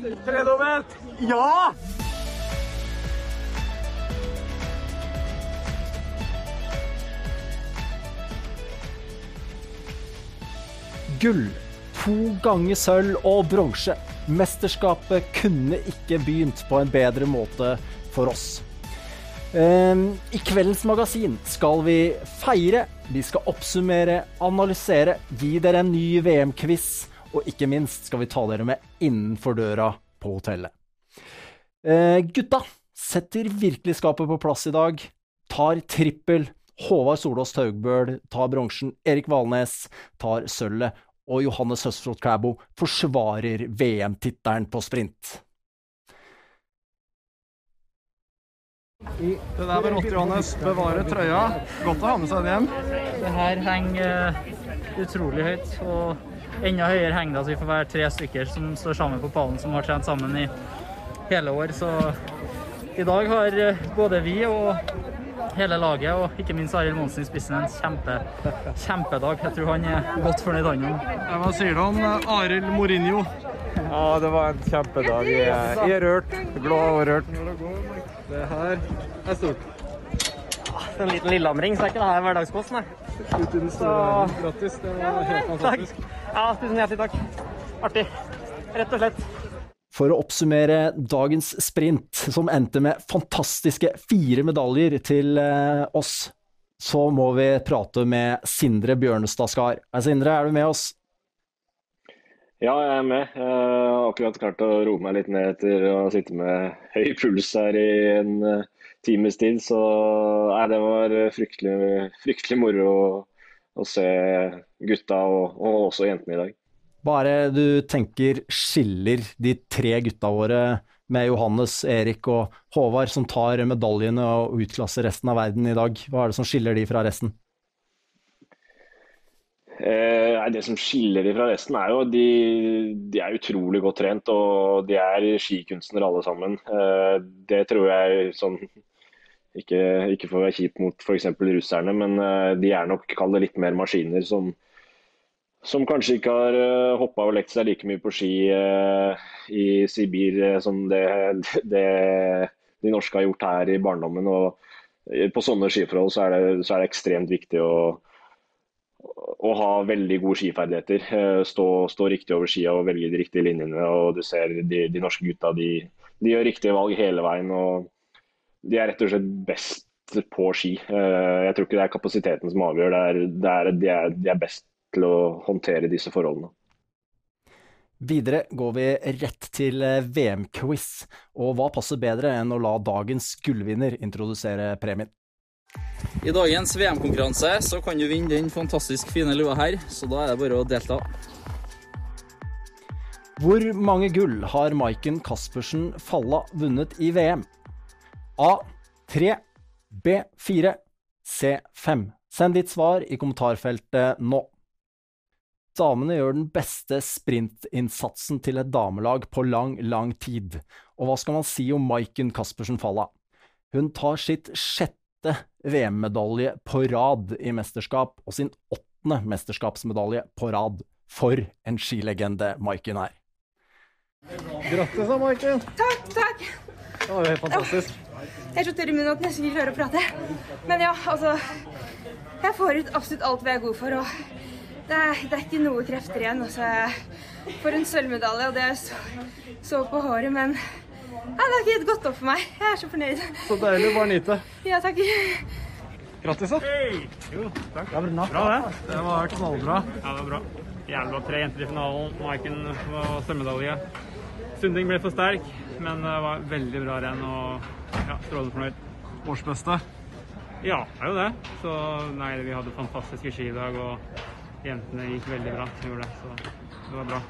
Fredomet! Ja! Gull, to ganger sølv og bronse. Mesterskapet kunne ikke begynt på en bedre måte for oss. Ehm, I kveldens magasin skal vi feire, vi skal oppsummere, analysere, gi dere en ny VM-quiz, og ikke minst skal vi ta dere med innenfor døra på hotellet. Eh, gutta setter virkelig skapet på plass i dag. Tar trippel. Håvard Solås Taugbøl tar bronsen. Erik Valnes tar sølvet. Og Johannes Høsflot Klæbo forsvarer VM-tittelen på sprint. Det der var rått, Johannes. Bevare trøya. Godt å ha med seg den hjem. Det her henger eh, utrolig høyt, og enda høyere heng, da, så vi får være tre stykker som står sammen på pallen, som har trent sammen i hele år. Så i dag har eh, både vi og hele laget, og ikke minst Arild Monsen i spissen, en kjempe, kjempedag. Jeg tror han er godt fornøyd, han òg. Hva sier du om eh, Arild Mourinho? Ja, det var en kjempedag. Jeg er, jeg er rørt. Glad og rørt. Det her er stort. En liten Lillehamring, så er ikke det her hverdagskost, nei. Verden. Grattis. Det var helt fantastisk. Ja, tusen hjertelig takk. Artig. Rett og slett. For å oppsummere dagens sprint, som endte med fantastiske fire medaljer til eh, oss, så må vi prate med Sindre Bjørnestad Skar. Hei, Sindre, er du med oss? Ja, jeg er med. Jeg har akkurat klart å roe meg litt ned etter å sitte med høy puls her i en eh, times tid. Så nei, det var fryktelig, fryktelig moro å, å se gutta og, og også jentene i dag. Det du tenker skiller de tre gutta våre med Johannes, Erik og Håvard, som tar medaljene og utklasser resten av verden i dag? Hva er det som skiller de fra resten? Eh, det som skiller de fra resten, er jo de, de er utrolig godt trent. Og de er skikunstnere alle sammen. Eh, det tror jeg sånn Ikke, ikke for å være kjip mot f.eks. russerne, men eh, de er nok kall det litt mer maskiner som, som kanskje ikke har uh, hoppa og lekt seg like mye på ski eh, i Sibir eh, som det, det de norske har gjort her i barndommen. Og eh, på sånne skiforhold så er det, så er det ekstremt viktig å, å ha veldig gode skiferdigheter. Eh, Stå, stå riktig over skia og velge de riktige linjene. og du ser De, de norske gutta de, de gjør riktige valg hele veien. og De er rett og slett best på ski. Eh, Jeg tror ikke det er kapasiteten som avgjør. Det er, det er, de, er, de er best til å håndtere disse forholdene. Videre går vi rett til eh, VM-quiz, og hva passer bedre enn å la dagens gullvinner introdusere premien? I dagens VM-konkurranse så kan du vinne den fantastisk fine lua her, så da er det bare å delta. Hvor mange gull har Maiken Caspersen Falla vunnet i VM? A3, B4, C5. Send ditt svar i kommentarfeltet nå. Damene gjør den beste sprintinnsatsen til et damelag på lang, lang tid. Og hva skal man si om Maiken Caspersen Falla? Hun tar sitt sjette VM-medalje på rad i mesterskap, og sin åttende mesterskapsmedalje på rad. For en skilegende Maiken er. Grattis da, Maiken. Takk, takk. Det var jo helt fantastisk. Jeg er så tørr i munnen at jeg nesten ikke klarer å prate. Men ja, altså Jeg får ut absolutt alt jeg er god for, og det er, det er ikke noe krefter igjen. Altså, jeg får en sølvmedalje, og det er så, så på håret, men ja, det har ikke gått opp for meg. Jeg er så fornøyd. Så deilig. Bare nyte. Ja, takk. Grattis, da. Jo, takk. Det bra, Bra, det. Det var knallbra. Ja, det var bra. Jævlig bra. Tre jenter i finalen. Maiken var sølvmedalje. Sunding ble for sterk, men det var veldig bra renn og ja, strålende fornøyd. Årsbeste. Ja, det er jo det. Så nei, vi hadde fantastiske ski i dag, og jentene gikk veldig bra. De gjorde det, så det var bra.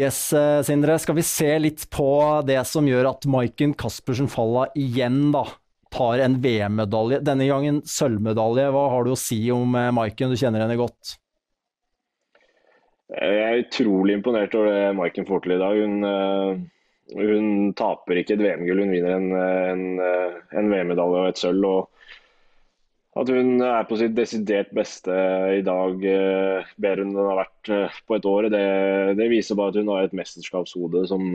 Yes, eh, Sindre. Skal vi se litt på det som gjør at Maiken Caspersen Falla igjen da tar en VM-medalje. Denne gangen sølvmedalje. Hva har du å si om eh, Maiken? Du kjenner henne godt. Jeg er utrolig imponert over det Maiken får til i dag. Hun, eh, hun taper ikke et VM-gull, hun vinner en, en, eh, en VM-medalje og et sølv. og At hun er på sitt desidert beste i dag, eh, bedre enn hun har vært på et år, det, det viser bare at hun har et mesterskapshode som,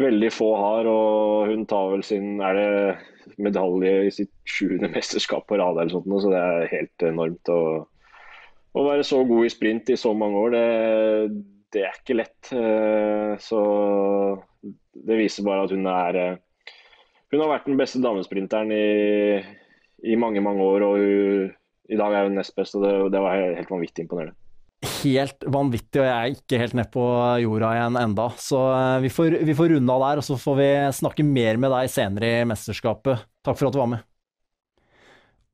veldig få har. Og hun tar vel sin er det medalje i sitt sjuende mesterskap på rad, eller sånt, så det er helt enormt. å, å være så god i sprint i så mange år, det, det er ikke lett. Eh, så det viser bare at hun er eh, Hun har vært den beste damesprinteren i, i mange, mange år. Og hun, i dag er hun nest best, og det, det var helt vanvittig imponerende helt vanvittig, og jeg er ikke helt nede på jorda igjen enda. Så eh, vi får, vi får runde av der, og så får vi snakke mer med deg senere i mesterskapet. Takk for at du var med.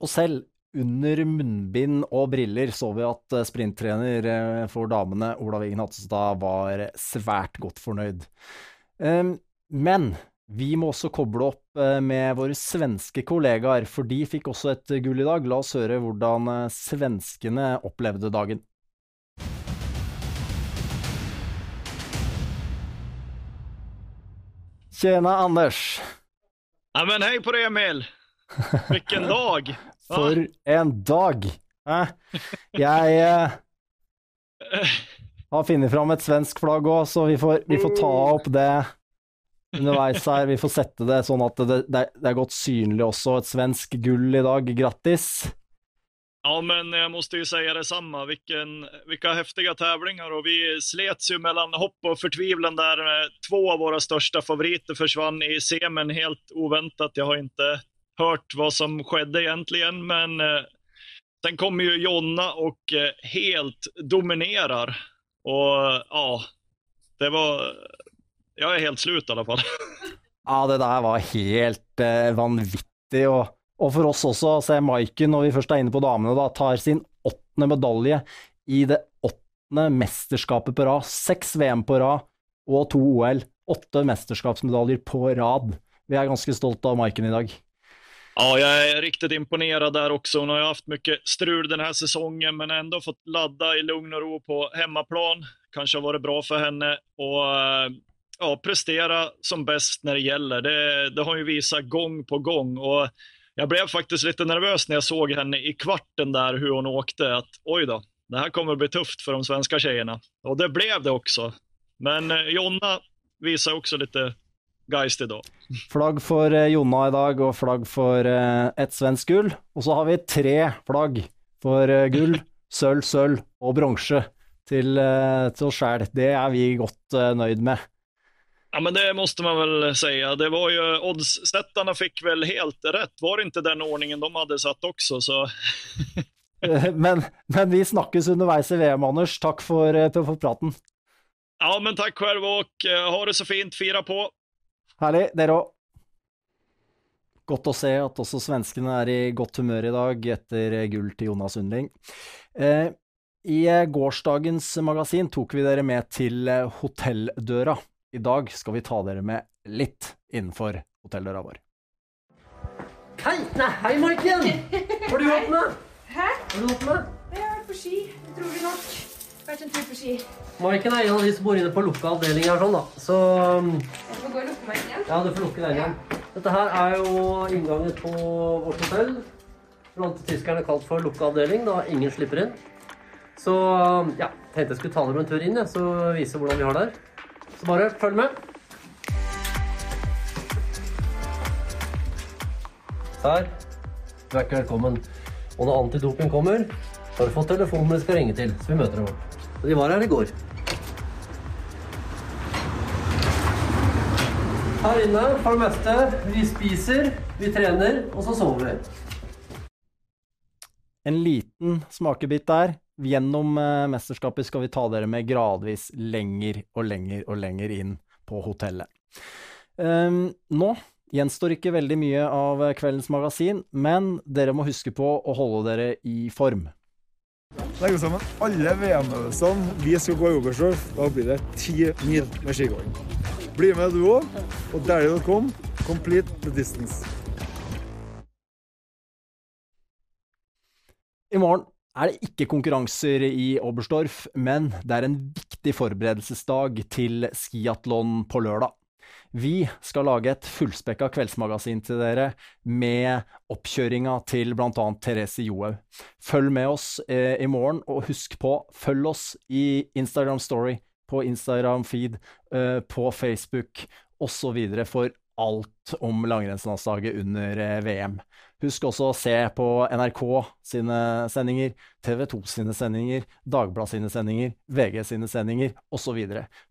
Og selv under munnbind og briller så vi at eh, sprinttrener eh, for damene, Ola Wiggen Hattestad, var svært godt fornøyd. Men vi må også koble opp med våre svenske kollegaer, for de fikk også et gull i dag. La oss høre hvordan svenskene opplevde dagen. Tjena Anders! Ja, men hei på deg, Emil! Vilken dag! For en dag! Eh, jeg eh, har funnet fram et svensk flagg òg, så vi får, vi får, ta opp det underveis her. Vi får sette det sånn at det, det, det er godt synlig også. Et svensk gull i dag. Grattis! Ja, men jeg måste ju säga detsamma. Vilken, vilka häftiga tävlingar och vi slets ju mellan hopp och förtvivlan där två av våra största favoriter försvann i semen helt oväntat. Jag har inte hört vad som skedde egentligen, men eh, sen kommer ju Jonna och eh, helt dominerar. Och ja, det var... Jag är helt slut i alla fall. Ja, det där var helt eh, vanvittig. og og for oss også, se Maiken, når vi først er inne på damene, da, tar sin åttende medalje i det åttende mesterskapet på rad. Seks VM på rad og to OL. Åtte mesterskapsmedaljer på rad. Vi er ganske stolt av Maiken i dag. Ja, jag är riktigt imponerad där också. Hon har ju haft mycket strul den här säsongen, men ändå fått ladda i lugn och ro på hemmaplan. Kanske har varit bra för henne och ja, prestera som bäst när det gäller. Det, det har ju visat gång på gång. Och jag blev faktiskt lite nervös när jag såg henne i kvarten där hur hon åkte. Att oj då, det här kommer att bli tufft för de svenska tjejerna. Och det blev det också. Men eh, Jonna visar också lite geist idag. Flagg for eh, Jonna i dag, og flagg for eh, et svensk gull. Og så har vi tre flagg for gull, sølv, sølv og bronse til, til oss sjæl. Det er vi godt nøyd med. Ja, men det måste man väl säga. Det var ju, oddssättarna fick väl helt rätt. Var det inte den ordningen de hadde satt også, så... men, men, vi snakkes underveis i VM, Anders. Takk for, eh, for praten. Ja, men takk selv, og ha det så fint. Fira på. Herlig. Dere òg. Godt å se at også svenskene er i godt humør i dag etter gull til Jonas Sundling. Eh, I gårsdagens magasin tok vi dere med til hotelldøra i dag skal vi ta dere med litt innenfor hotelldøra vår. Hei! Nei, hei, Maiken! Har du åpnet? Hæ? Har du åpnet? Jeg har vært på ski, utrolig nok. Vært en tur på ski. Maiken er en av de som bor inne på lukka avdeling her, sånn da. Så um, Jeg får gå og lukke meg igjen. Ja, du får lukke den igjen. Dette her er jo inngangen på vårt hotell. Blant tyskerne kalt for lukka avdeling, da ingen slipper inn. Så um, ja, tenkte jeg skulle ta dere en tur inn, ja, så vise hvordan vi har det her. Så bare følg med. Her. Du er ikke velkommen. Og når antidoping kommer, har du fått telefonen vi skal ringe til, så vi møter deg Så de var her i går. Her inne for det meste. Vi spiser, vi trener, og så sover vi. En liten smakebit der. Gjennom eh, mesterskapet skal vi ta dere med gradvis lenger og lenger og lenger inn på hotellet. Um, nå gjenstår ikke veldig mye av kveldens magasin, men dere må huske på å holde dere i form. Legge sammen alle VM-øvelsene vi skal gå i Oberstdorf. Da blir det ti mil med skigåing. Bli med du òg, og derlig.com, complete the distance. I morgen er det ikke konkurranser i Oberstdorf, men det er en viktig forberedelsesdag til skiatlon på lørdag. Vi skal lage et fullspekka kveldsmagasin til dere med oppkjøringa til bl.a. Therese Johaug. Følg med oss eh, i morgen, og husk på, følg oss i Instagram Story, på Instagram Feed, eh, på Facebook osv. for alt om langrennslandslaget under eh, VM. Husk også å se på NRK sine sendinger, TV 2 sine sendinger, Dagbladet sine sendinger, VG sine sendinger osv.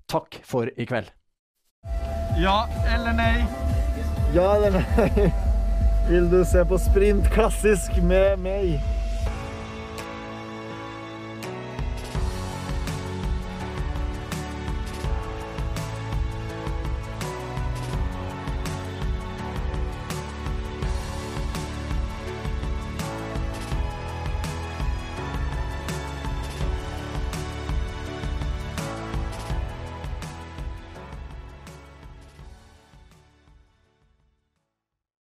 Takk for i kveld. Ja eller nei? Ja eller nei? Vil du se på sprint klassisk med meg?